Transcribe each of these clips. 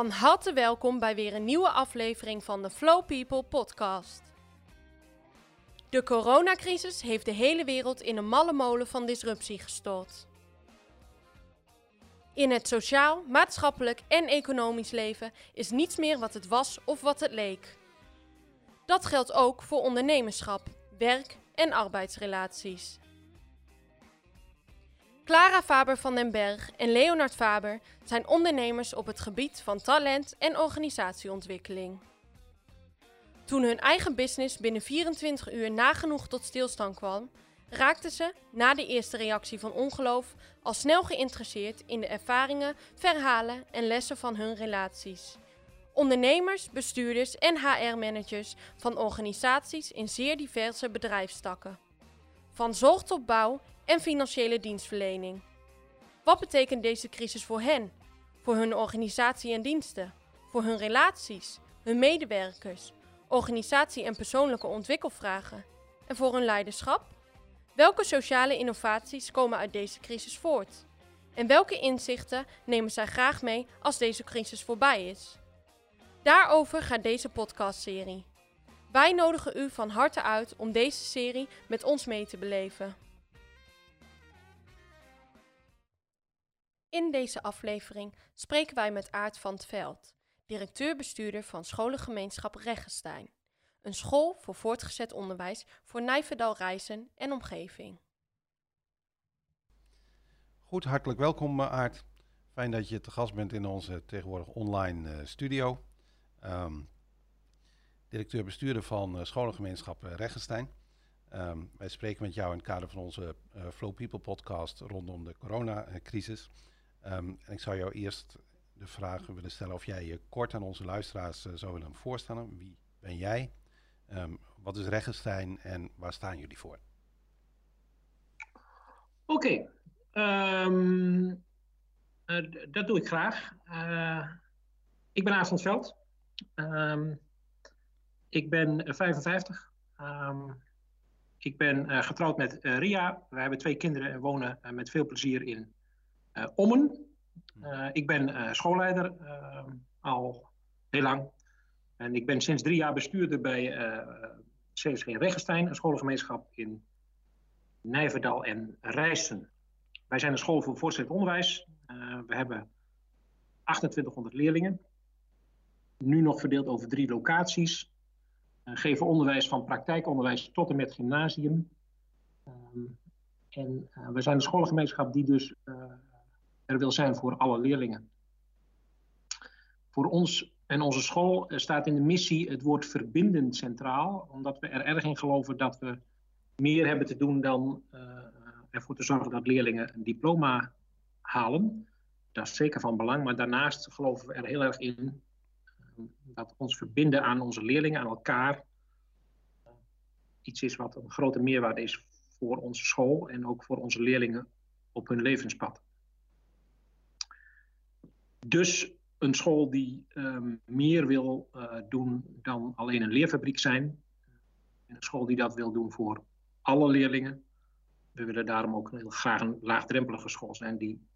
Van harte welkom bij weer een nieuwe aflevering van de Flow People podcast. De coronacrisis heeft de hele wereld in een malle molen van disruptie gestort. In het sociaal, maatschappelijk en economisch leven is niets meer wat het was of wat het leek. Dat geldt ook voor ondernemerschap, werk en arbeidsrelaties. Clara Faber van den Berg en Leonard Faber zijn ondernemers op het gebied van talent en organisatieontwikkeling. Toen hun eigen business binnen 24 uur nagenoeg tot stilstand kwam, raakten ze, na de eerste reactie van ongeloof, al snel geïnteresseerd in de ervaringen, verhalen en lessen van hun relaties. Ondernemers, bestuurders en HR-managers van organisaties in zeer diverse bedrijfstakken. Van zorg tot bouw en financiële dienstverlening. Wat betekent deze crisis voor hen, voor hun organisatie en diensten, voor hun relaties, hun medewerkers, organisatie en persoonlijke ontwikkelvragen en voor hun leiderschap? Welke sociale innovaties komen uit deze crisis voort? En welke inzichten nemen zij graag mee als deze crisis voorbij is? Daarover gaat deze podcastserie. Wij nodigen u van harte uit om deze serie met ons mee te beleven. In deze aflevering spreken wij met Aart van het Veld, directeur-bestuurder van scholengemeenschap Reggestein, een school voor voortgezet onderwijs voor Nijverdal Reizen en omgeving. Goed, hartelijk welkom eh, Aart. Fijn dat je te gast bent in onze tegenwoordig online uh, studio. Um, directeur-bestuurder van uh, scholengemeenschap Reggestein. Um, wij spreken met jou in het kader van onze Flow People podcast rondom de coronacrisis. Um, en ik zou jou eerst de vraag willen stellen of jij je kort aan onze luisteraars uh, zou willen voorstellen. Wie ben jij? Um, wat is Regenstein en waar staan jullie voor? Oké, um, uh, dat doe ik graag. Uh, ik ben Aad van het Veld. ik ben 55. ik ben getrouwd met Ria. We hebben twee kinderen en wonen met veel plezier in Ommen. Uh, ik ben uh, schoolleider al heel lang. En ik ben sinds drie jaar bestuurder bij CSG Regenstein, een scholengemeenschap in Nijverdal en Rijssen. Wij zijn een school voor voortgezet onderwijs. we hebben 2800 leerlingen. Nu nog verdeeld over drie locaties. geven onderwijs van praktijkonderwijs tot en met gymnasium. Um, en we zijn een scholengemeenschap die dus er wil zijn voor alle leerlingen. Voor ons en onze school staat in de missie het woord verbindend centraal, omdat we er erg in geloven dat we meer hebben te doen dan uh, ervoor te zorgen dat leerlingen een diploma halen. Dat is zeker van belang, maar daarnaast geloven we er heel erg in uh, dat ons verbinden aan onze leerlingen, aan elkaar, iets is wat een grote meerwaarde is voor onze school en ook voor onze leerlingen op hun levenspad. Dus een school die um, meer wil uh, doen dan alleen een leerfabriek zijn. En een school die dat wil doen voor alle leerlingen. We willen daarom ook heel graag een laagdrempelige school zijn die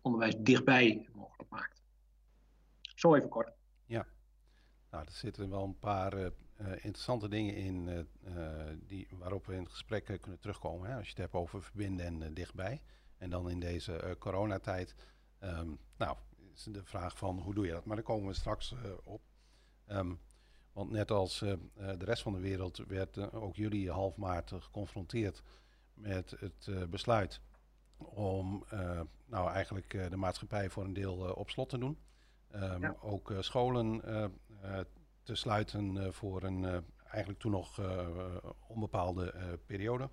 onderwijs dichtbij mogelijk maakt. Zo even kort. Ja, nou, er zitten wel een paar uh, interessante dingen in die, waarop we in het gesprek kunnen terugkomen. Hè? Als je het hebt over verbinden en dichtbij. En dan in deze coronatijd. Um, nou, is de vraag van hoe doe je dat? Maar daar komen we straks uh, op. Um, want net als uh, de rest van de wereld werd ook jullie half maart geconfronteerd met het besluit om nou eigenlijk de maatschappij voor een deel op slot te doen. Um, ja. Ook scholen te sluiten voor een eigenlijk toen nog onbepaalde periode.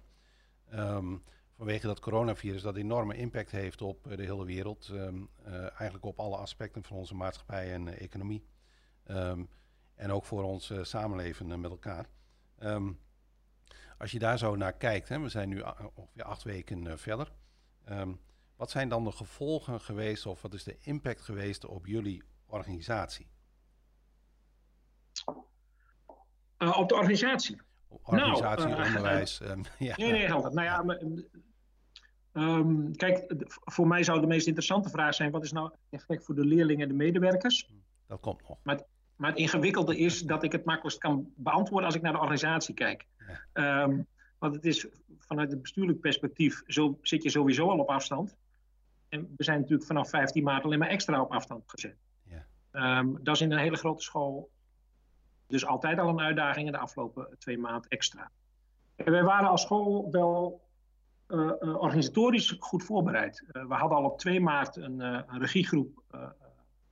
Um, vanwege dat coronavirus dat enorme impact heeft op de hele wereld. Um, uh, eigenlijk op alle aspecten van onze maatschappij en uh, economie. Um, en ook voor ons uh, samenleven met elkaar. Um, als je daar zo naar kijkt, hè, we zijn nu ongeveer acht weken verder. wat zijn dan de gevolgen geweest of wat is de impact geweest op jullie organisatie? op de organisatie? Organisatie, nou, onderwijs. Um, ja. Nee, nee, altijd. Nou ja, um, kijk, voor mij zou de meest interessante vraag zijn: wat is nou effect voor de leerlingen en de medewerkers? Dat komt nog. Maar, maar het ingewikkelde is dat ik het makkelijkst kan beantwoorden als ik naar de organisatie kijk. Ehm, want het is vanuit het bestuurlijk perspectief zo, zit je sowieso al op afstand. En we zijn natuurlijk vanaf 15 maart alleen maar extra op afstand gezet. Ja. Ehm, dat is in een hele grote school dus altijd al een uitdaging in de afgelopen twee maanden extra. En wij waren als school wel uh, uh, organisatorisch goed voorbereid. Uh, we hadden al op 2 maart een, een regiegroep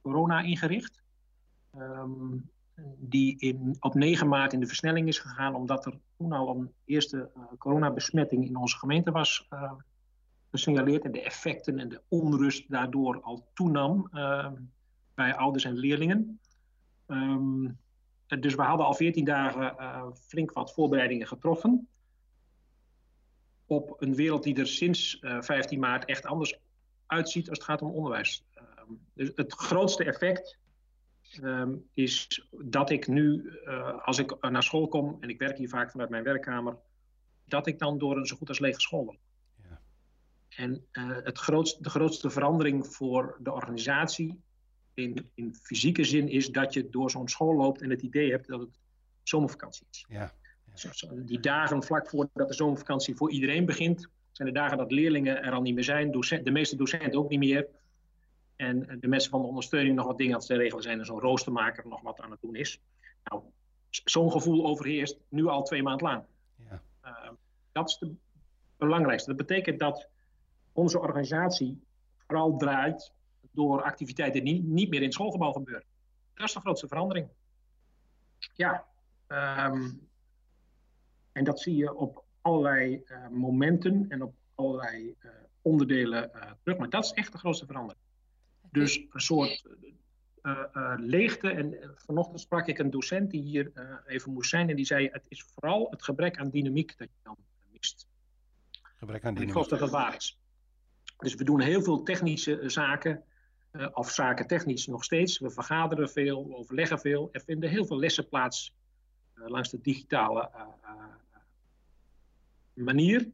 corona ingericht. Um, die in, op 9 maart in de versnelling is gegaan, omdat er toen al een eerste coronabesmetting in onze gemeente was gesignaleerd. En de effecten en de onrust daardoor al toenam bij ouders en leerlingen. Um, dus we hadden al 14 dagen flink wat voorbereidingen getroffen op een wereld die er sinds 15 eh, maart echt anders uitziet als het gaat om onderwijs. Ehm, dus het grootste effect ehm, is dat ik nu, eh, als ik naar school kom, en ik werk hier vaak vanuit mijn werkkamer, dat ik dan door een zo goed als lege school loop. Ja. En uh, het grootste, de grootste verandering voor de organisatie in, in fysieke zin is dat je door zo'n school loopt en het idee hebt dat het zomervakantie is. Ja. Die dagen vlak voordat de zomervakantie voor iedereen begint, zijn de dagen dat leerlingen er al niet meer zijn, de meeste docenten ook niet meer. En de mensen van de ondersteuning nog wat dingen aan het regelen zijn en zo'n roostermaker nog wat aan het doen is. Nou, zo'n gevoel overheerst nu al twee maanden lang. Ja. Uh, dat is het belangrijkste. Dat betekent dat onze organisatie vooral draait door activiteiten die niet meer in het schoolgebouw gebeuren. Dat is de grootste verandering. Ja, um, en dat zie je op allerlei uh, momenten en op allerlei uh, onderdelen uh, terug. Maar dat is echt de grootste verandering. Dus een soort leegte. En vanochtend sprak ik een docent die hier even moest zijn. En die zei: Het is vooral het gebrek aan dynamiek dat je dan mist. Gebrek aan dynamiek. En ik geloof dat dat waar is. Dus we doen heel veel technische zaken. Of zaken technisch nog steeds. We vergaderen veel, we overleggen veel. Er vinden heel veel lessen plaats langs de digitale manier.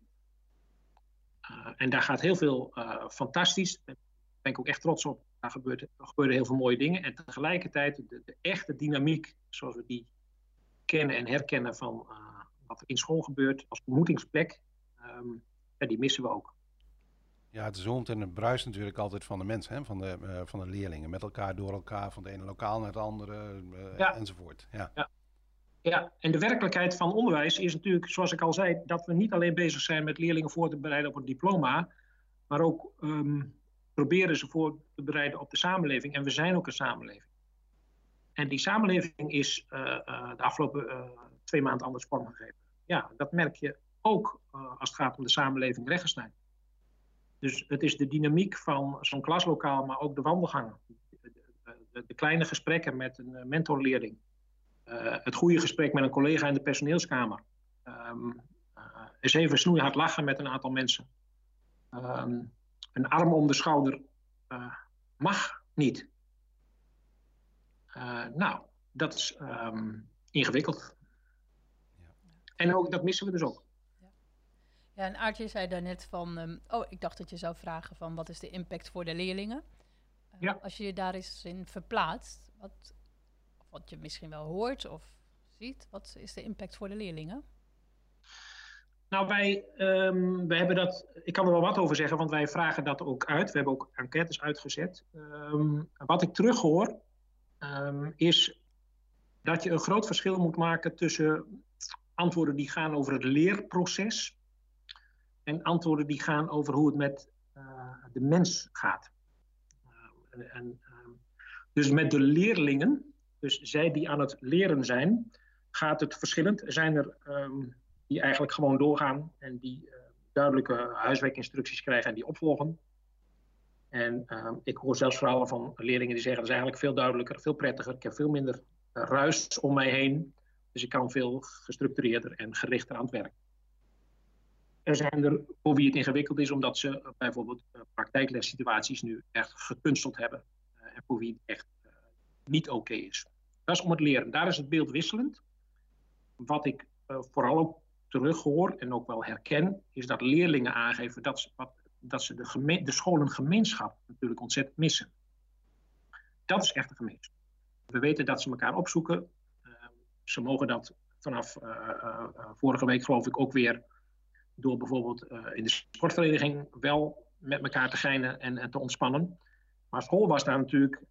Uh, en daar gaat heel veel fantastisch. Daar ben ik ook echt trots op. Daar gebeuren heel veel mooie dingen. En tegelijkertijd de, echte dynamiek, zoals we die kennen en herkennen van wat er in school gebeurt als ontmoetingsplek, um, ja, die missen we ook. Ja, het zoomt en het bruist natuurlijk altijd van de mensen, hè? Van, de, van de leerlingen. Met elkaar, door elkaar, van het ene lokaal naar het andere, ja. enzovoort. Ja. ja. Ja, en de werkelijkheid van onderwijs is natuurlijk, zoals ik al zei, dat we niet alleen bezig zijn met leerlingen voor te bereiden op een diploma, maar ook um, proberen ze voor te bereiden op de samenleving. En we zijn ook een samenleving. En die samenleving is uh, uh, de afgelopen twee maanden anders vormgegeven. Ja, dat merk je ook als het gaat om de samenleving rechtsnijd. Dus het is de dynamiek van zo'n klaslokaal, maar ook de wandelgangen. De, de, de kleine gesprekken met een mentorleerling uh, het goede gesprek met een collega in de personeelskamer. Um, uh, eens even snoeihard lachen met een aantal mensen. Um, een arm om de schouder uh, mag niet. nou, dat is um, ingewikkeld. Ja. En ook, dat missen we dus ook. Ja, en Aartje zei daarnet van, um, oh, ik dacht dat je zou vragen van wat is de impact voor de leerlingen? Uh, ja. Als je je daar eens in verplaatst, wat, wat je misschien wel hoort of ziet? Wat is de impact voor de leerlingen? Nou, wij, um, wij hebben dat. Ik kan er wel wat over zeggen, want wij vragen dat ook uit. We hebben ook enquêtes uitgezet. Um, wat ik terughoor, um, is dat je een groot verschil moet maken tussen antwoorden die gaan over het leerproces en antwoorden die gaan over hoe het met uh, de mens gaat. Uh, en, dus met de leerlingen dus zij die aan het leren zijn, gaat het verschillend. Er zijn er um, die eigenlijk gewoon doorgaan en die uh, duidelijke huiswerkinstructies krijgen en die opvolgen. En uh, ik hoor zelfs verhalen van leerlingen die zeggen: dat is eigenlijk veel duidelijker, veel prettiger. Ik heb veel minder ruis om mij heen. Dus ik kan veel gestructureerder en gerichter aan het werk. Er zijn er voor wie het ingewikkeld is, omdat ze bijvoorbeeld praktijkles-situaties nu echt gekunsteld hebben. en voor wie het echt niet oké is. Dat is om het leren. Daar is het beeld wisselend. Wat ik vooral ook terughoor en ook wel herken, is dat leerlingen aangeven dat ze, wat, dat ze de, de scholengemeenschap natuurlijk ontzettend missen. Dat is echt een gemeenschap. we weten dat ze elkaar opzoeken. ze mogen dat vanaf vorige week geloof ik ook weer door bijvoorbeeld in de sportvereniging wel met elkaar te geinen en, te ontspannen. Maar school was daar natuurlijk,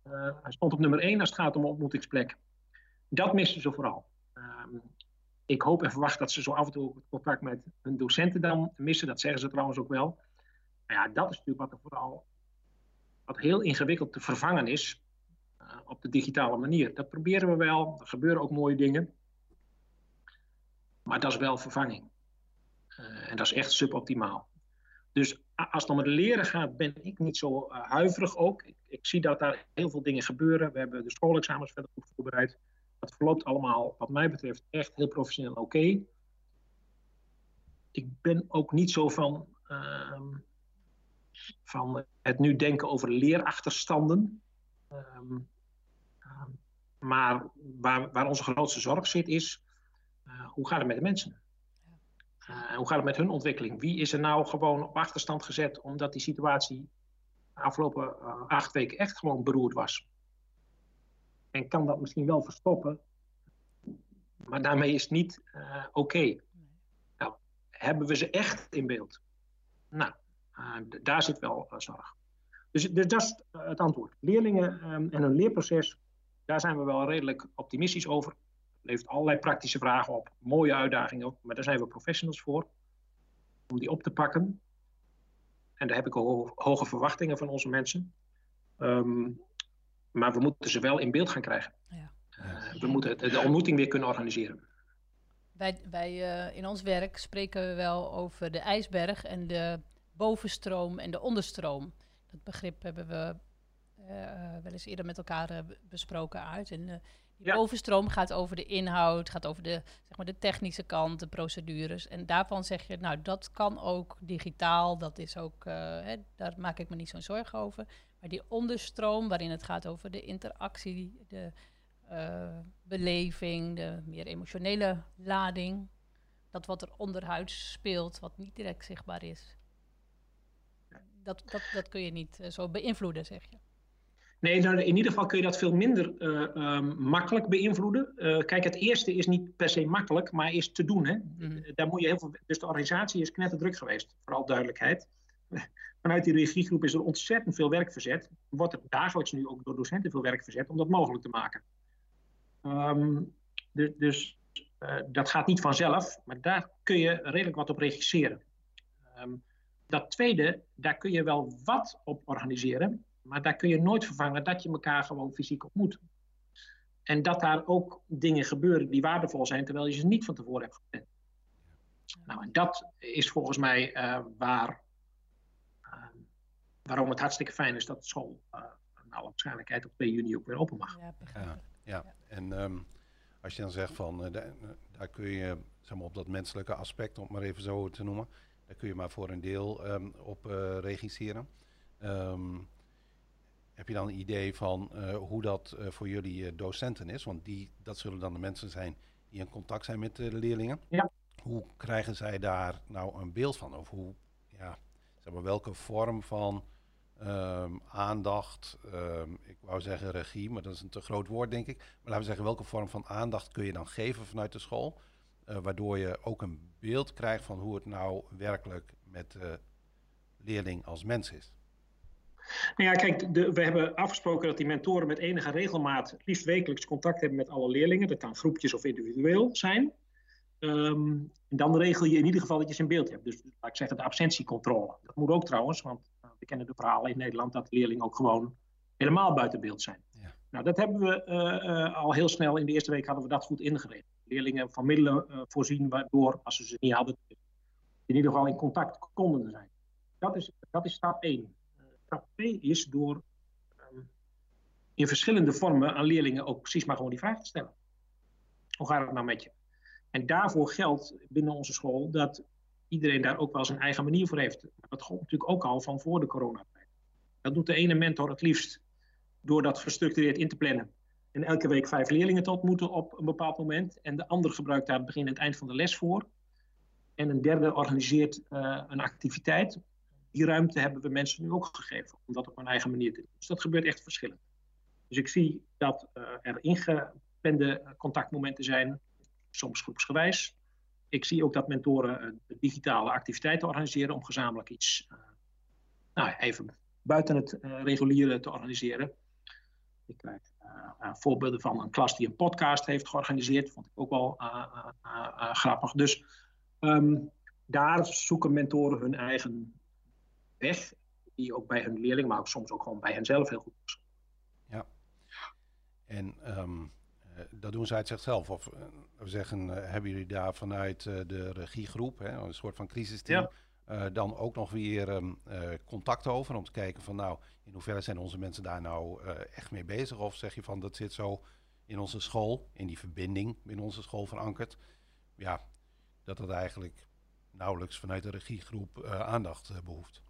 hij stond op nummer één als het gaat om ontmoetingsplek. Dat misten ze vooral. Ehm, ik hoop en verwacht dat ze zo af en toe contact met hun docenten dan missen. Dat zeggen ze trouwens ook wel. Maar ja, dat is natuurlijk wat er vooral wat heel ingewikkeld te vervangen is uh, op de digitale manier. Dat proberen we wel. Er gebeuren ook mooie dingen. Maar dat is wel vervanging. Uh, en dat is echt suboptimaal. Dus als het om het leren gaat, ben ik niet zo uh, huiverig ook. Ik, ik, zie dat daar heel veel dingen gebeuren. We hebben de schoolexamens verder goed voorbereid. Dat verloopt allemaal, wat mij betreft, echt heel professioneel oké. Ik ben ook niet zo van, uh, van het nu denken over leerachterstanden. Um, maar waar, waar, onze grootste zorg zit, is uh, hoe gaat het met de mensen? Uh, hoe gaat het met hun ontwikkeling? Wie is er nou gewoon op achterstand gezet omdat die situatie de afgelopen uh, acht weken echt gewoon beroerd was? en kan dat misschien wel verstoppen. Maar daarmee is het niet uh, oké. Nou, hebben we ze echt in beeld? Nou, daar zit wel zorg. Dus, dus, dat is het antwoord. Leerlingen um, en hun leerproces, daar zijn we wel redelijk optimistisch over. Levert allerlei praktische vragen op, mooie uitdagingen ook, maar daar zijn we professionals voor. Om die op te pakken. En daar heb ik hoge verwachtingen van onze mensen. Um, maar we moeten ze wel in beeld gaan krijgen. Ja. Uh, we moeten de ontmoeting weer kunnen organiseren. Wij, wij uh, in ons werk spreken we wel over de ijsberg en de bovenstroom en de onderstroom. Dat begrip hebben we uh, wel eens eerder met elkaar besproken uit. En die ja. bovenstroom gaat over de inhoud, gaat over de, zeg maar, de technische kant, de procedures. En daarvan zeg je, nou, dat kan ook digitaal. Dat is ook, hè, daar maak ik me niet zo'n zorgen over. Maar die onderstroom, waarin het gaat over de interactie, de uh, beleving, de meer emotionele lading. Dat wat er onderhuids speelt, wat niet direct zichtbaar is. Dat, dat, dat kun je niet uh, zo beïnvloeden, zeg je. Nee, nou, in ieder geval kun je dat veel minder uh, um, makkelijk beïnvloeden. kijk, het eerste is niet per se makkelijk, maar is te doen. Hè? Mm -hmm. Daar moet je heel veel, dus de organisatie is knetterdruk geweest, vooral duidelijkheid vanuit die regiegroep is er ontzettend veel werk verzet. Wordt er dagelijks nu ook door docenten veel werk verzet om dat mogelijk te maken. Um, dus, dus uh, dat gaat niet vanzelf, maar daar kun je redelijk wat op regisseren. Um, dat tweede, daar kun je wel wat op organiseren, maar daar kun je nooit vervangen dat je elkaar gewoon fysiek ontmoet. En dat daar ook dingen gebeuren die waardevol zijn, terwijl je ze niet van tevoren hebt gepland. Nou, en dat is volgens mij uh, waar waarom het hartstikke fijn is dat de school uh, alle waarschijnlijkheid op 2 juni ook weer open mag. Ja, ja, ja. en um, als je dan zegt van uh, daar kun je zeg maar, op dat menselijke aspect, om het maar even zo te noemen, daar kun je maar voor een deel um, op uh, regisseren. Um, heb je dan een idee van hoe dat voor jullie docenten is? Want die, dat zullen dan de mensen zijn die in contact zijn met de leerlingen. Ja. Hoe krijgen zij daar nou een beeld van? Of hoe, ja, zeg maar, welke vorm van um, aandacht, um, ik wou zeggen regie, maar dat is een te groot woord denk ik. Maar laten we zeggen, welke vorm van aandacht kun je dan geven vanuit de school? Uh, waardoor je ook een beeld krijgt van hoe het nou werkelijk met de leerling als mens is. Nou ja, kijk, de, we hebben afgesproken dat die mentoren met enige regelmaat, liefst wekelijks, contact hebben met alle leerlingen. Dat kan groepjes of individueel zijn. Um, en dan regel je in ieder geval dat je ze in beeld hebt. Dus laat ik zeggen, de absentiecontrole. Dat moet ook trouwens, want we kennen de verhalen in Nederland dat leerlingen ook gewoon helemaal buiten beeld zijn. Ja. Nou, dat hebben we uh, uh, al heel snel. In de eerste week hadden we dat goed ingeregeld. Leerlingen van middelen uh, voorzien waardoor, als ze ze niet hadden, in ieder geval in contact konden zijn. Dat is, dat is stap 1. Stap 2 is door um, in verschillende vormen aan leerlingen ook precies maar gewoon die vraag te stellen. Hoe gaat het nou met je? En daarvoor geldt binnen onze school dat iedereen daar ook wel zijn eigen manier voor heeft. Dat gold natuurlijk ook al van voor de coronatijd. Dat doet de ene mentor het liefst door dat gestructureerd in te plannen. En elke week vijf leerlingen te ontmoeten op een bepaald moment. En de ander gebruikt daar begin en het eind van de les voor. En een derde organiseert uh, een activiteit. Die ruimte hebben we mensen nu ook gegeven om dat op hun eigen manier te doen. Dus dat gebeurt echt verschillend. Dus ik zie dat er ingeplande contactmomenten zijn, soms groepsgewijs. Ik zie ook dat mentoren digitale activiteiten organiseren om gezamenlijk iets, nou, even buiten het reguliere te organiseren. Ik krijg voorbeelden van een klas die een podcast heeft georganiseerd. Vond ik ook wel grappig. Dus um, daar zoeken mentoren hun eigen weg. Die ook bij hun leerlingen, maar ook soms ook gewoon bij henzelf heel goed is. Ja. En um, dat doen zij het zichzelf. Of we zeggen, hebben jullie daar vanuit de regiegroep, hè, een soort van crisisteam... Ja dan ook nog weer um, uh, contact over om te kijken van nou, in hoeverre zijn onze mensen daar nou echt mee bezig? Of zeg je van dat zit zo in onze school, in die verbinding in onze school verankerd. Ja, dat het eigenlijk nauwelijks vanuit de regiegroep aandacht behoeft.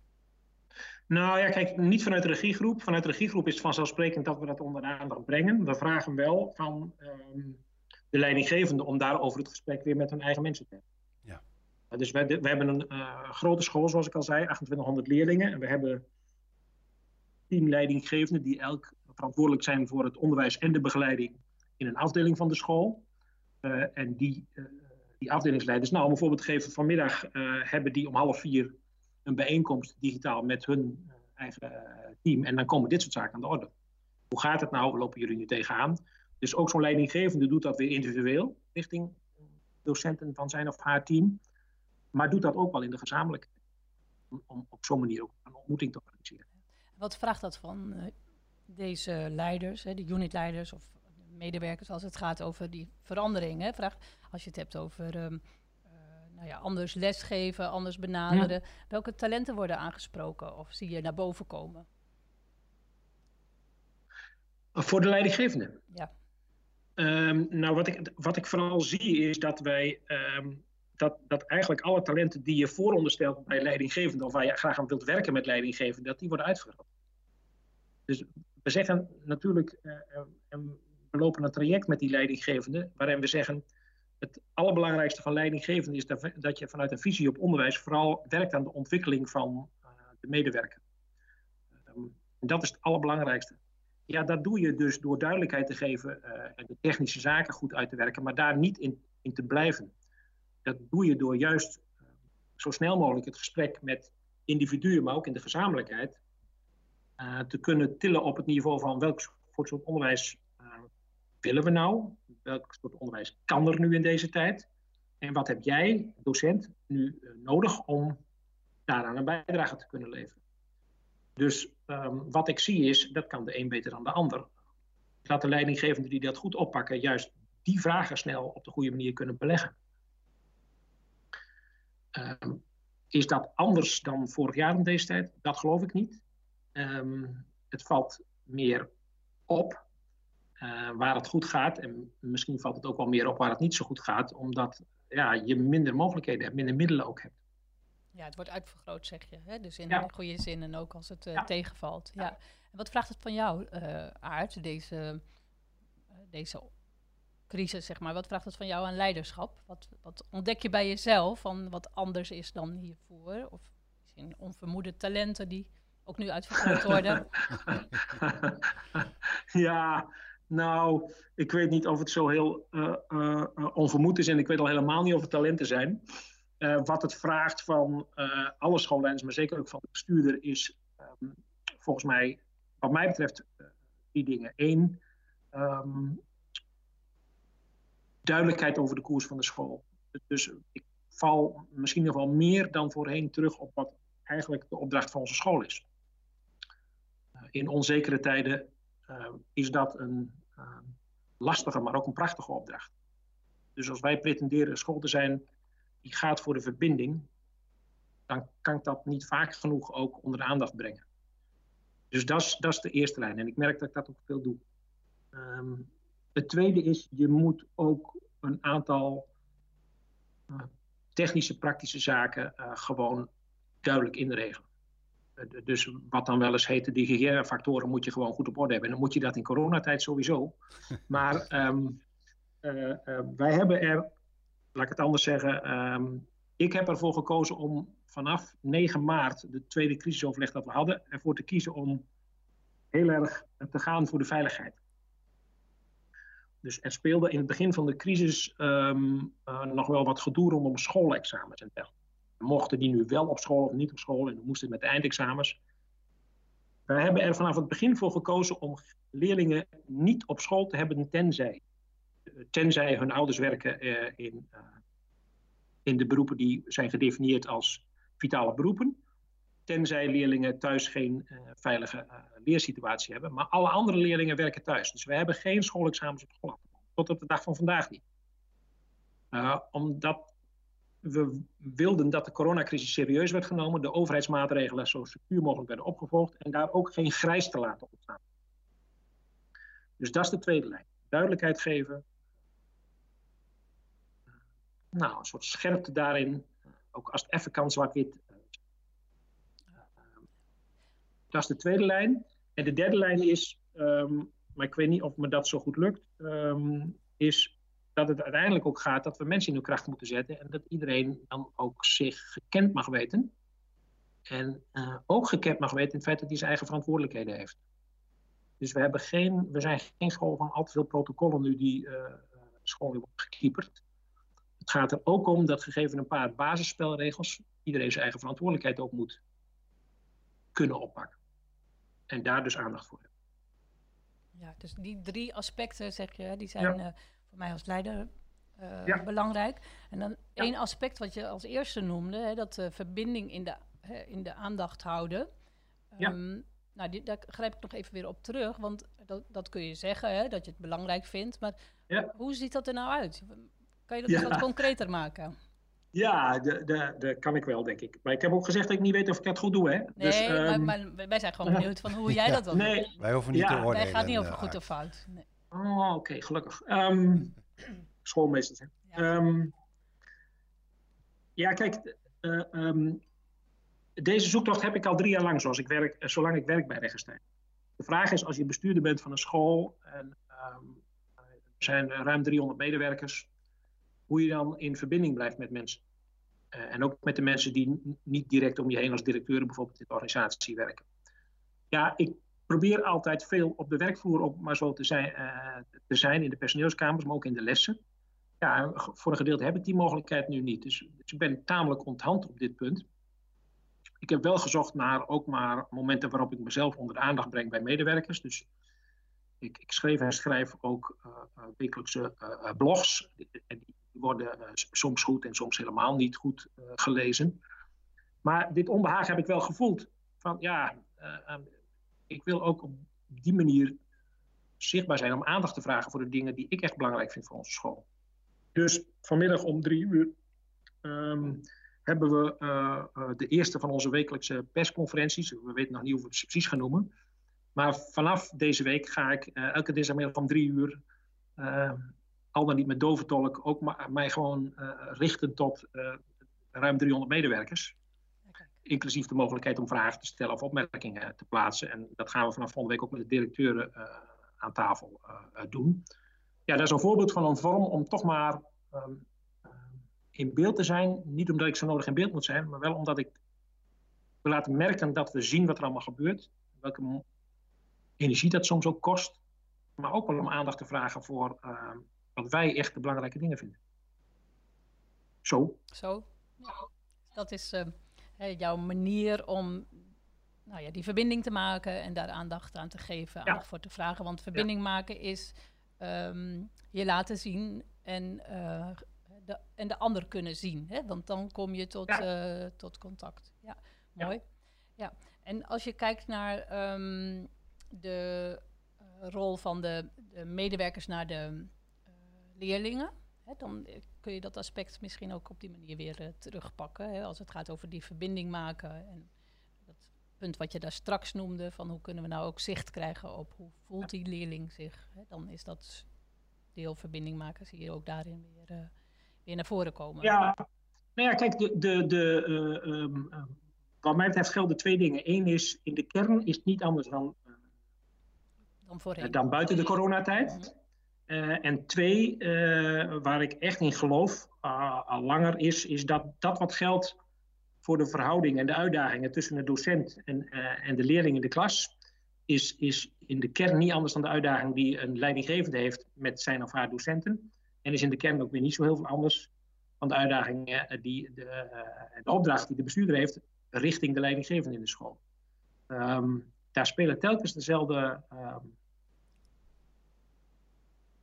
Nou ja, kijk, niet vanuit de regiegroep. Vanuit de regiegroep is het vanzelfsprekend dat we dat onder de aandacht brengen. We vragen wel van um, de leidinggevende om daarover het gesprek weer met hun eigen mensen te hebben. Dus we, we hebben een uh, grote school, zoals ik al zei, 2800 leerlingen. En we hebben tien leidinggevenden die elk verantwoordelijk zijn voor het onderwijs en de begeleiding in een afdeling van de school. Uh, en die, uh, die afdelingsleiders, nou om een voorbeeld te geven, vanmiddag hebben die om half vier een bijeenkomst digitaal met hun eigen team. En dan komen dit soort zaken aan de orde. Hoe gaat het nou? Lopen jullie nu tegenaan? Dus ook zo'n leidinggevende doet dat weer individueel richting docenten van zijn of haar team maar doet dat ook wel in de gezamenlijkheid. Om, op zo'n manier ook een ontmoeting te organiseren. Wat vraagt dat van uh, deze leiders, de unitleiders of medewerkers, als het gaat over die verandering? Vraag, als je het hebt over uh, nou ja, anders lesgeven, anders benaderen. Ja. Welke talenten worden aangesproken of zie je naar boven komen? Voor de leidinggevende? Ja. Um, nou, wat ik, wat ik vooral zie is dat wij um, dat, dat eigenlijk alle talenten die je vooronderstelt bij leidinggevende, of waar je graag aan wilt werken met leidinggevende, dat die worden uitvergroot. Dus we zeggen natuurlijk, uh, we lopen een traject met die leidinggevende, waarin we zeggen, het allerbelangrijkste van leidinggevende is dat, je vanuit een visie op onderwijs vooral werkt aan de ontwikkeling van uh, de medewerker. Um, dat is het allerbelangrijkste. Ja, dat doe je dus door duidelijkheid te geven uh, en de technische zaken goed uit te werken, maar daar niet in, in te blijven. Dat doe je door juist uh, zo snel mogelijk het gesprek met individuen, maar ook in de gezamenlijkheid, te kunnen tillen op het niveau van welk soort onderwijs willen we nou? Welk soort onderwijs kan er nu in deze tijd? En wat heb jij, docent, nu nodig om daaraan een bijdrage te kunnen leveren? Dus um, wat ik zie is, dat kan de een beter dan de ander. Dat de leidinggevenden die dat goed oppakken, juist die vragen snel op de goede manier kunnen beleggen. Um, is dat anders dan vorig jaar om deze tijd? Dat geloof ik niet. Um, het valt meer op uh, waar het goed gaat. En misschien valt het ook wel meer op waar het niet zo goed gaat, omdat ja, je minder mogelijkheden hebt, minder middelen ook hebt. Ja, het wordt uitvergroot, zeg je. Hè? Dus in ja. goede zin en ook als het uh, ja. tegenvalt. Ja. En wat vraagt het van jou, uh, Aard, deze, deze crisis, zeg maar. Wat vraagt het van jou aan leiderschap? Wat, wat ontdek je bij jezelf van wat anders is dan hiervoor? Of misschien onvermoede talenten die ook nu uitvergroot worden? ja, nou, ik weet niet of het zo heel uh, onvermoed is en ik weet al helemaal niet of het talenten zijn. Wat het vraagt van alle schoolleiders, maar zeker ook van de bestuurder, is um, volgens mij, wat mij betreft, die dingen. Eén, um, duidelijkheid over de koers van de school. Dus ik val misschien nog wel meer dan voorheen terug op wat eigenlijk de opdracht van onze school is. In onzekere tijden is dat een uh, lastige, maar ook een prachtige opdracht. Dus als wij pretenderen een school te zijn die gaat voor de verbinding, dan kan ik dat niet vaak genoeg ook onder de aandacht brengen. Dus dat is, dat is de eerste lijn. En ik merk dat ik dat ook veel doe. Um, het tweede is, je moet ook een aantal uh, technische, praktische zaken uh, gewoon duidelijk inregelen. Uh, dus wat dan wel eens heet, de hygiënefactoren moet je gewoon goed op orde hebben. En dan moet je dat in coronatijd sowieso. Maar um, wij hebben er, laat ik het anders zeggen, um, ik heb ervoor gekozen om vanaf 9 maart, de tweede crisisoverleg dat we hadden, ervoor te kiezen om heel erg te gaan voor de veiligheid. Dus er speelde in het begin van de crisis ehm, eh, nog wel wat gedoe rondom schoolexamens en dergelijke. Mochten die nu wel op school of niet op school en moesten met de eindexamens. Wij hebben er vanaf het begin voor gekozen om leerlingen niet op school te hebben tenzij, tenzij hun ouders werken uh, in, uh, in de beroepen die zijn gedefinieerd als vitale beroepen. Tenzij leerlingen thuis geen uh, veilige leersituatie hebben. Maar alle andere leerlingen werken thuis. Dus we hebben geen schoolexamens op school. Tot op de dag van vandaag niet. omdat we wilden dat de coronacrisis serieus werd genomen, de overheidsmaatregelen zo secuur mogelijk werden opgevolgd en daar ook geen grijs te laten ontstaan. Dus dat is de tweede lijn. Duidelijkheid geven. Nou, een soort scherpte daarin. Ook als het even kan zwart-wit. Dat is de tweede lijn. En de derde lijn is, um, maar ik weet niet of me dat zo goed lukt, um, is dat het uiteindelijk ook gaat dat we mensen in hun kracht moeten zetten en dat iedereen dan ook zich gekend mag weten. En uh, ook gekend mag weten in het feit dat hij zijn eigen verantwoordelijkheden heeft. Dus we, hebben geen, we zijn geen school van al te veel protocollen nu die uh, school worden gekieperd. Het gaat er ook om dat gegeven een paar basisspelregels iedereen zijn eigen verantwoordelijkheid ook moet kunnen oppakken. En daar dus aandacht voor hebben. Ja, dus die drie aspecten, zeg je, die zijn ja. uh, voor mij als leider uh, ja. belangrijk. En dan ja. één aspect wat je als eerste noemde, hè, dat de verbinding in de, hè, in de aandacht houden. Ja. Um, nou, die, daar grijp ik nog even weer op terug, want dat, dat kun je zeggen, hè, dat je het belangrijk vindt. Maar ja. hoe ziet dat er nou uit? Kan je dat ja. wat concreter maken? Ja, dat kan ik wel, denk ik. Maar ik heb ook gezegd dat ik niet weet of ik dat goed doe, hè? Nee, dus, um... maar, maar, wij zijn gewoon benieuwd van hoe jij dat dan nee. doet. Wij hoeven niet te oordelen. Wij gaan niet over goed of fout. Nee. Oh, oké, okay, gelukkig. Um, schoolmeesters, hè? Ja, um, ja kijk, uh, um, deze zoektocht heb ik al drie jaar lang, zoals ik werk, uh, zolang ik werk bij Regenstein. De vraag is, als je bestuurder bent van een school en er zijn ruim 300 medewerkers, hoe je dan in verbinding blijft met mensen. Uh, en ook met de mensen die niet direct om je heen als directeuren bijvoorbeeld in de organisatie werken. Ja, ik probeer altijd veel op de werkvloer op, maar zo te zijn, uh, te zijn in de personeelskamers, maar ook in de lessen. Ja, voor een gedeelte heb ik die mogelijkheid nu niet. Dus, dus ik ben tamelijk onthand op dit punt. Ik heb wel gezocht naar ook maar momenten waarop ik mezelf onder de aandacht breng bij medewerkers. Dus ik, ik schreef en schrijf ook uh, uh, wekelijkse blogs. En die worden soms goed en soms helemaal niet goed gelezen. Maar dit onbehagen heb ik wel gevoeld. Van ja, um, ik wil ook op die manier zichtbaar zijn om aandacht te vragen voor de dingen die ik echt belangrijk vind voor onze school. Dus vanmiddag om drie uur um, hebben we uh, uh, de eerste van onze wekelijkse persconferenties. We weten nog niet hoe we het precies gaan noemen. Maar vanaf deze week ga ik uh, elke dinsdagmiddag om drie uur, al dan niet met doventolk, ook mij gewoon richten tot ruim 300 medewerkers. Inclusief de mogelijkheid om vragen te stellen of opmerkingen te plaatsen. En dat gaan we vanaf volgende week ook met de directeuren aan tafel doen. Ja, dat is een voorbeeld van een vorm om toch maar um, in beeld te zijn. Niet omdat ik zo nodig in beeld moet zijn, maar wel omdat ik wil laten merken dat we zien wat er allemaal gebeurt. Welke energie dat soms ook kost. Maar ook wel om aandacht te vragen voor uh, wat wij echt de belangrijke dingen vinden. Zo. Zo. Dat is uh, jouw manier om nou ja, die verbinding te maken en daar aandacht aan te geven, aandacht ja. voor te vragen. Want verbinding ja. maken is um, je laten zien en uh, de, en de ander kunnen zien. Hè? Want dan kom je tot, ja. uh, tot contact. Ja, mooi. Ja. En als je kijkt naar um, de uh, rol van de, de, medewerkers naar de uh, leerlingen, dan kun je dat aspect misschien ook op die manier weer terugpakken. Hè? Als het gaat over die verbinding maken. En dat punt wat je daar straks noemde, van hoe kunnen we nou ook zicht krijgen op hoe voelt die leerling zich. Hè? Dan is dat deel verbinding maken, zie je ook daarin weer weer naar voren komen. Ja, nou ja, kijk, de, de, de, uh, um, uh, wat mij betreft gelden twee dingen. Eén is, in de kern is het niet anders dan, dan, voorheen. dan buiten de coronatijd. -hmm. en twee, waar ik echt in geloof, al langer is, is dat dat wat geldt voor de verhouding en de uitdagingen tussen de docent en, en de leerling in de klas, is, is in de kern niet anders dan de uitdaging die een leidinggevende heeft met zijn of haar docenten. En is in de kern ook weer niet zo heel veel anders dan de uitdaging uh, die de, de opdracht die de bestuurder heeft richting de leidinggevende in de school. Um, daar spelen telkens dezelfde um,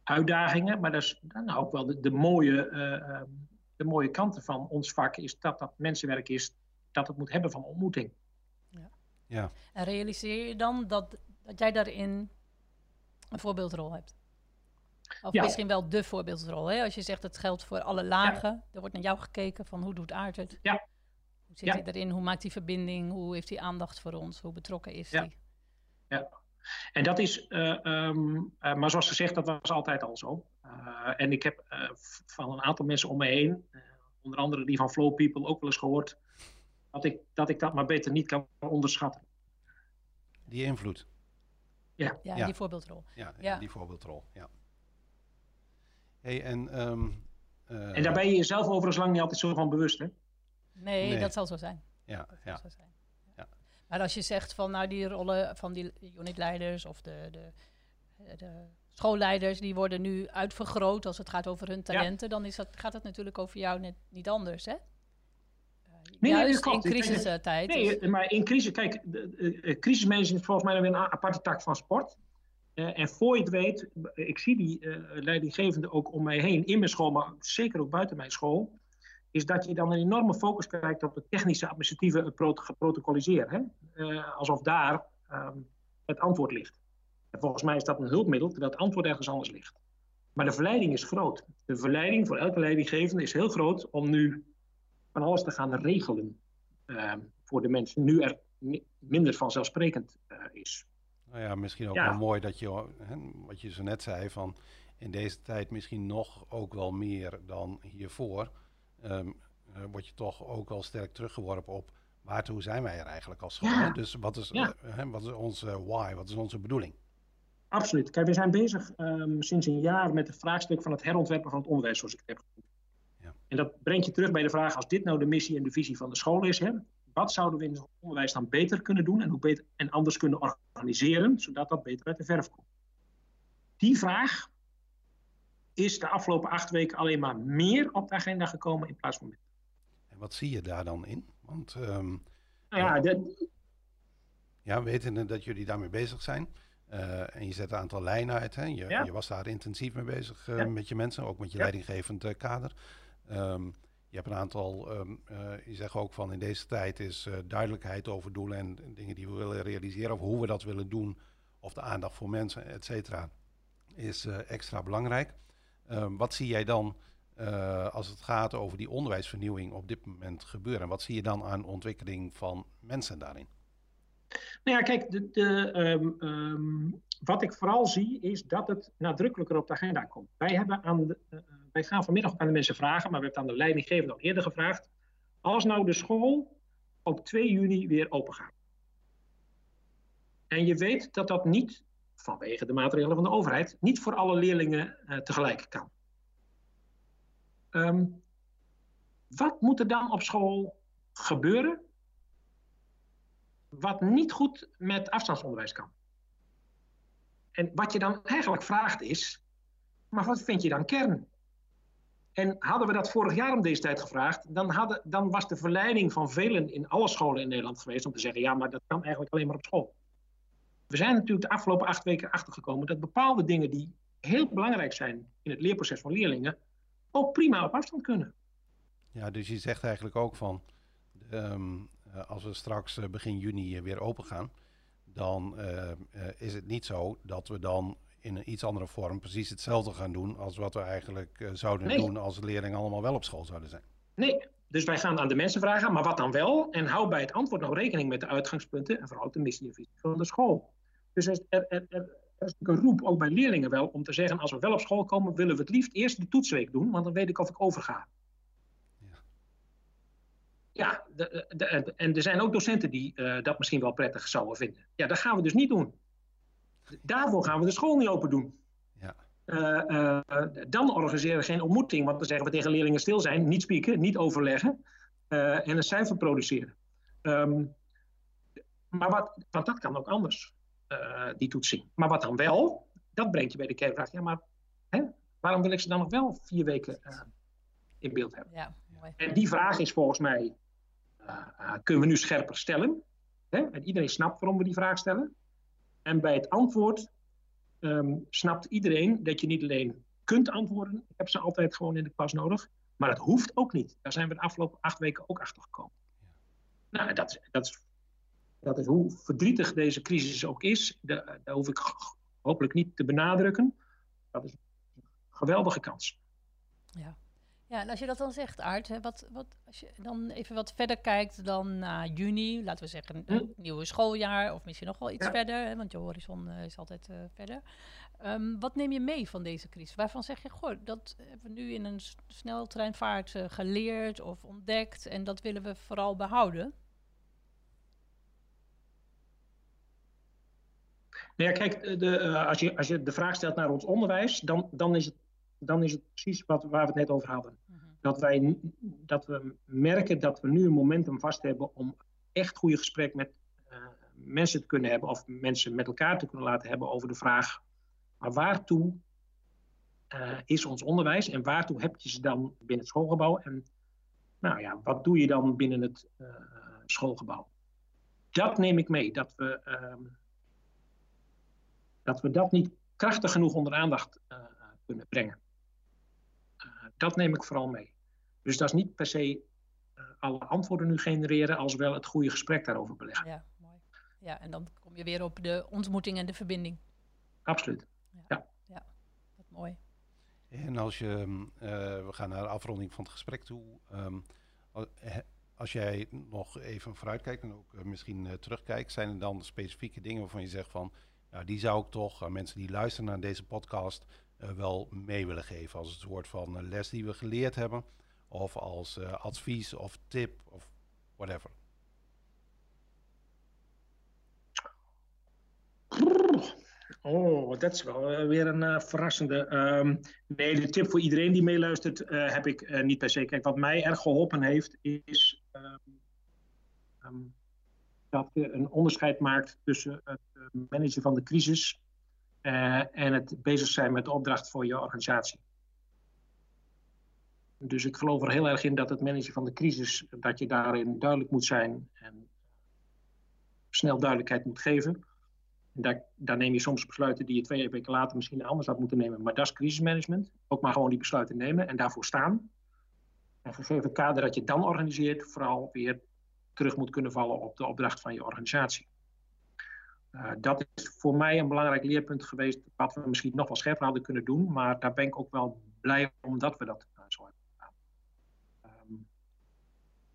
uitdagingen, maar dat is dan ook wel de, de mooie, uh, de mooie kanten van ons vak, is dat dat mensenwerk is, dat het moet hebben van ontmoeting. Ja. ja. En realiseer je dan dat, dat jij daarin een voorbeeldrol hebt? Of misschien wel de voorbeeldrol. Hè? Als je zegt het geldt voor alle lagen. Er wordt naar jou gekeken van hoe doet Aart het? Ja. Hoe zit hij erin? Hoe maakt hij verbinding? Hoe heeft hij aandacht voor ons? Hoe betrokken is hij? Ja. En dat is, uh, um, uh, maar zoals gezegd, dat was altijd al zo. Uh, en ik heb van een aantal mensen om me heen, onder andere die van Flow People, ook wel eens gehoord dat ik dat, ik dat maar beter niet kan onderschatten. Die invloed. Ja, ja, ja. die voorbeeldrol. Ja, ja, die voorbeeldrol, ja. Hey, en, um, en daar ben je jezelf overigens lang niet altijd zo van bewust, hè? Nee, nee. dat zal zo zijn. Ja, ja. Zijn. Maar als je zegt van nou die rollen van die unitleiders of de, de, de schoolleiders, die worden nu uitvergroot als het gaat over hun talenten, dan is dat, gaat het natuurlijk over jou net niet anders, hè? Nee, Juist nee, in crisistijd. Nee, dus. maar in crisis, kijk, crisismanagement is volgens mij weer een aparte tak van sport. Uh, en voor je het weet, ik zie die uh, leidinggevende ook om mij heen, in mijn school, maar zeker ook buiten mijn school, is dat je dan een enorme focus krijgt op het technische administratieve geprotocoliseren. Uh, alsof daar um, het antwoord ligt. En volgens mij is dat een hulpmiddel, terwijl het antwoord ergens anders ligt. Maar de verleiding is groot. De verleiding voor elke leidinggevende is heel groot om nu van alles te gaan regelen uh, voor de mensen. Nu er minder vanzelfsprekend uh, is. Nou ja, misschien ook ja. wel mooi dat je, hè, wat je zo net zei, van in deze tijd misschien nog ook wel meer dan hiervoor, um, uh, word je toch ook wel sterk teruggeworpen op waartoe zijn wij er eigenlijk als school. Ja. Dus wat is, ja. uh, wat is onze why, wat is onze bedoeling? Absoluut. Kijk, we zijn bezig um, sinds een jaar met het vraagstuk van het herontwerpen van het onderwijs, zoals ik het heb genoemd. Ja. En dat brengt je terug bij de vraag, als dit nou de missie en de visie van de school is, hè, wat zouden we in het onderwijs dan beter kunnen doen en, hoe beter, en anders kunnen organiseren, zodat dat beter uit de verf komt? Die vraag is de afgelopen acht weken alleen maar meer op de agenda gekomen in plaats van minder. En wat zie je daar dan in? Want, um, nou ja, de, ja, weten dat jullie daarmee bezig zijn. Uh, en je zet een aantal lijnen uit. Hè? Je, ja. je was daar intensief mee bezig uh, ja. met je mensen, ook met je ja. leidinggevend uh, kader. Um, je hebt een aantal, um, je zegt ook van in deze tijd is duidelijkheid over doelen en dingen die we willen realiseren, of hoe we dat willen doen, of de aandacht voor mensen, et cetera, is extra belangrijk. Um, wat zie jij dan als het gaat over die onderwijsvernieuwing op dit moment gebeuren? En wat zie je dan aan ontwikkeling van mensen daarin? Nou ja, kijk, de, de, um, um, wat ik vooral zie is dat het nadrukkelijker op de agenda komt. Wij, hebben aan de, uh, wij gaan vanmiddag aan de mensen vragen, maar we hebben aan de leidinggevende al eerder gevraagd. Als nou de school op 2 juni weer open gaat. En je weet dat dat niet, vanwege de maatregelen van de overheid, niet voor alle leerlingen uh, tegelijk kan. Um, wat moet er dan op school gebeuren wat niet goed met afstandsonderwijs kan. En wat je dan eigenlijk vraagt is, maar wat vind je dan kern? En hadden we dat vorig jaar om deze tijd gevraagd, dan, hadden, dan was de verleiding van velen in alle scholen in Nederland geweest om te zeggen, ja, maar dat kan eigenlijk alleen maar op school. We zijn natuurlijk de afgelopen acht weken achtergekomen dat bepaalde dingen die heel belangrijk zijn in het leerproces van leerlingen, ook prima op afstand kunnen. Ja, dus je zegt eigenlijk ook van, um, uh, als we straks uh, begin juni weer open gaan, dan uh, is het niet zo dat we dan in een iets andere vorm precies hetzelfde gaan doen als wat we eigenlijk zouden nee. doen als leerlingen allemaal wel op school zouden zijn. Nee, dus wij gaan aan de mensen vragen, maar wat dan wel? En hou bij het antwoord nog rekening met de uitgangspunten en vooral de missie en visie van de school. Dus er, er, er, er is een roep ook bij leerlingen wel om te zeggen, als we wel op school komen, willen we het liefst eerst de toetsweek doen, want dan weet ik of ik overga. Ja, de, de, en er zijn ook docenten die uh, dat misschien wel prettig zouden vinden. Ja, dat gaan we dus niet doen. Daarvoor gaan we de school niet open doen. Ja. Uh, uh, dan organiseren we geen ontmoeting, want dan zeggen we tegen leerlingen stil zijn, niet spieken, niet overleggen en een cijfer produceren. Um, maar wat, want dat kan ook anders. Die toetsing. Maar wat dan wel, dat brengt je bij de kernvraag. Ja, maar hè, waarom wil ik ze dan nog wel vier weken in beeld hebben? Ja, mooi. En die vraag is volgens mij, kunnen we nu scherper stellen? Hè? En iedereen snapt waarom we die vraag stellen. En bij het antwoord ehm, snapt iedereen dat je niet alleen kunt antwoorden. Ik heb ze altijd gewoon in de klas nodig. Maar het hoeft ook niet. Daar zijn we de afgelopen acht weken ook achter gekomen. Nou, dat, dat, is, dat is hoe verdrietig deze crisis ook is. daar hoef ik hopelijk niet te benadrukken. Dat is een geweldige kans. Ja. Ja, en als je dat dan zegt, Aart, hè, wat, wat, als je dan even wat verder kijkt dan na juni, laten we zeggen, een hm? nieuwe schooljaar of misschien nog wel iets verder, hè, want je horizon uh, is altijd uh, verder. Um, wat neem je mee van deze crisis? Waarvan zeg je, goh, dat hebben we nu in een sneltreinvaart uh, geleerd of ontdekt en dat willen we vooral behouden? Nou ja, kijk, de, als, je, als je de vraag stelt naar ons onderwijs, dan, dan is het dan is het precies wat, waar we het net over hadden. Mhm. dat, wij, dat we merken dat we nu een momentum vast hebben om echt goede gesprek met uh, mensen te kunnen hebben, of mensen met elkaar te kunnen laten hebben over de vraag: maar waartoe uh, is ons onderwijs en waartoe heb je ze dan binnen het schoolgebouw? En nou ja, wat doe je dan binnen het schoolgebouw? Dat neem ik mee, dat we, ehm, dat we dat niet krachtig genoeg onder aandacht kunnen brengen dat neem ik vooral mee. Dus dat is niet per se uh, alle antwoorden nu genereren, als wel het goede gesprek daarover beleggen. Ja, mooi. Ja, en dan kom je weer op de ontmoeting en de verbinding. Absoluut. Ja, ja. Wat mooi. En als je, uh, we gaan naar de afronding van het gesprek toe. Um, als jij nog even vooruitkijkt en ook misschien uh, terugkijkt, zijn er dan specifieke dingen waarvan je zegt van, die zou ik toch aan mensen die luisteren naar deze podcast eh, wel mee willen geven als een soort van eh, les die we geleerd hebben of als advies of tip of whatever? Oh, dat is wel weer een verrassende. Um, nee, de tip voor iedereen die meeluistert heb ik niet per se. Kijk, wat mij erg geholpen heeft, is um, um, dat je een onderscheid maakt tussen het managen van de crisis uh, en het bezig zijn met de opdracht voor je organisatie. Dus ik geloof er heel erg in dat het managen van de crisis, dat je daarin duidelijk moet zijn en snel duidelijkheid moet geven. Daar, daar, neem je soms besluiten die je twee weken later misschien anders had moeten nemen. Maar dat is crisismanagement. Ook maar gewoon die besluiten nemen en daarvoor staan. En gegeven kader dat je dan organiseert, vooral weer terug moet kunnen vallen op de opdracht van je organisatie. Uh, dat is voor mij een belangrijk leerpunt geweest, wat we misschien nog wel scherper hadden kunnen doen, maar daar ben ik ook wel blij omdat we dat zo hebben gedaan. Um,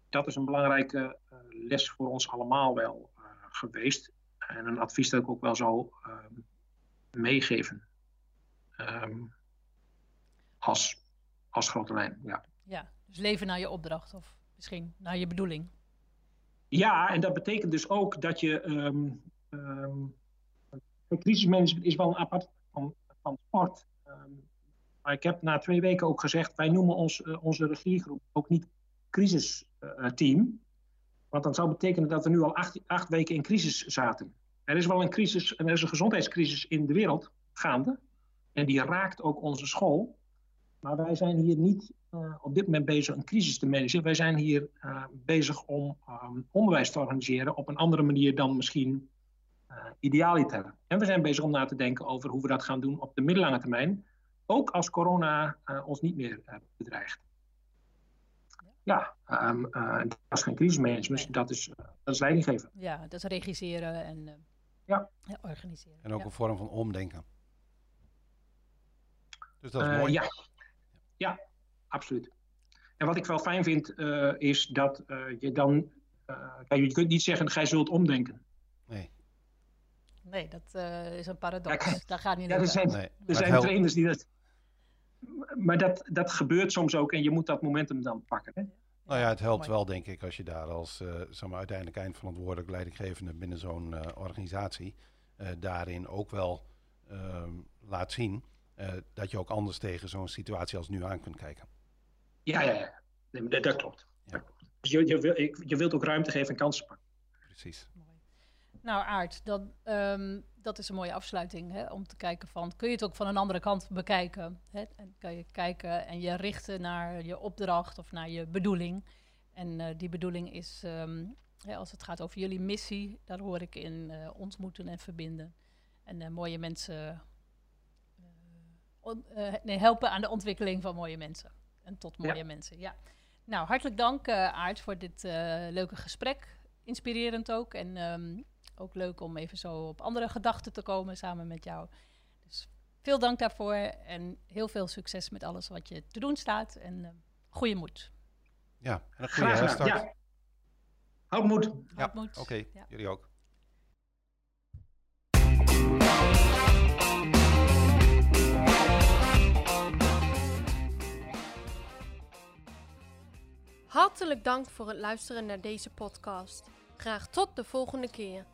dat is een belangrijke uh, les voor ons allemaal wel geweest en een advies dat ik ook wel zou um, meegeven um, als, als grote lijn. Ja. ja, dus leven naar je opdracht of misschien naar je bedoeling. Ja, en dat betekent dus ook dat je Um, crisismanagement is wel een apart van, van sport. Um, maar ik heb na twee weken ook gezegd, wij noemen ons, uh, onze regiegroep ook niet crisisteam. Uh, want dat zou betekenen dat we nu al acht, acht weken in crisis zaten. Er is wel een crisis, er is een gezondheidscrisis in de wereld gaande. En die raakt ook onze school. Maar wij zijn hier niet uh, op dit moment bezig een crisis te managen. Wij zijn hier uh, bezig om um, onderwijs te organiseren op een andere manier dan misschien uh, idealiter. En we zijn bezig om na te denken over hoe we dat gaan doen op de middellange termijn. Ook als corona uh, ons niet meer uh, bedreigt. Ja, um, dat is geen crisismanagement, dat, is, dat is leidinggeven. Ja, dat is regisseren en ja. ja. organiseren. En ook ja. een vorm van omdenken. Dus dat is mooi. Ja. Ja, absoluut. En wat ik wel fijn vind, is dat je dan. kijk, je kunt niet zeggen, gij zult omdenken. Nee. Nee, dat uh, is een paradox. Ja, Daar gaat niet ja, er zijn, nee, er zijn trainers die dat... Maar dat, dat gebeurt soms ook en je moet dat momentum dan pakken. Hè? Nou ja, het helpt wel denk ik als je daar als uh, zeg maar, uiteindelijk eindverantwoordelijk leidinggevende binnen zo'n uh, organisatie daarin ook wel ehm, laat zien dat je ook anders tegen zo'n situatie als nu aan kunt kijken. Ja, ja, ja. Nee, dat, dat, klopt. Ja. dat klopt. Dus je, je, wil, je wilt ook ruimte geven en kansen pakken. Precies. Nou, Aard, dat, ehm, dat is een mooie afsluiting. Hè, om te kijken van, kun je het ook van een andere kant bekijken? Hè? En kan je kijken en je richten naar je opdracht of naar je bedoeling. En eh, die bedoeling is, ehm, als het gaat over jullie missie, daar hoor ik in uh, ontmoeten en verbinden. En uh, mooie mensen nee, helpen aan de ontwikkeling van mooie mensen. En tot mooie mensen, ja. Nou, hartelijk dank Aard voor dit leuke gesprek. Inspirerend ook. En um, ook leuk om even zo op andere gedachten te komen samen met jou. Dus veel dank daarvoor en heel veel succes met alles wat je te doen staat. En uh, goede moed. Ja, en een goede herstart. Ja. Houd moed. Ja, oké. Okay. Ja. Jullie ook. Hartelijk dank voor het luisteren naar deze podcast. Graag tot de volgende keer.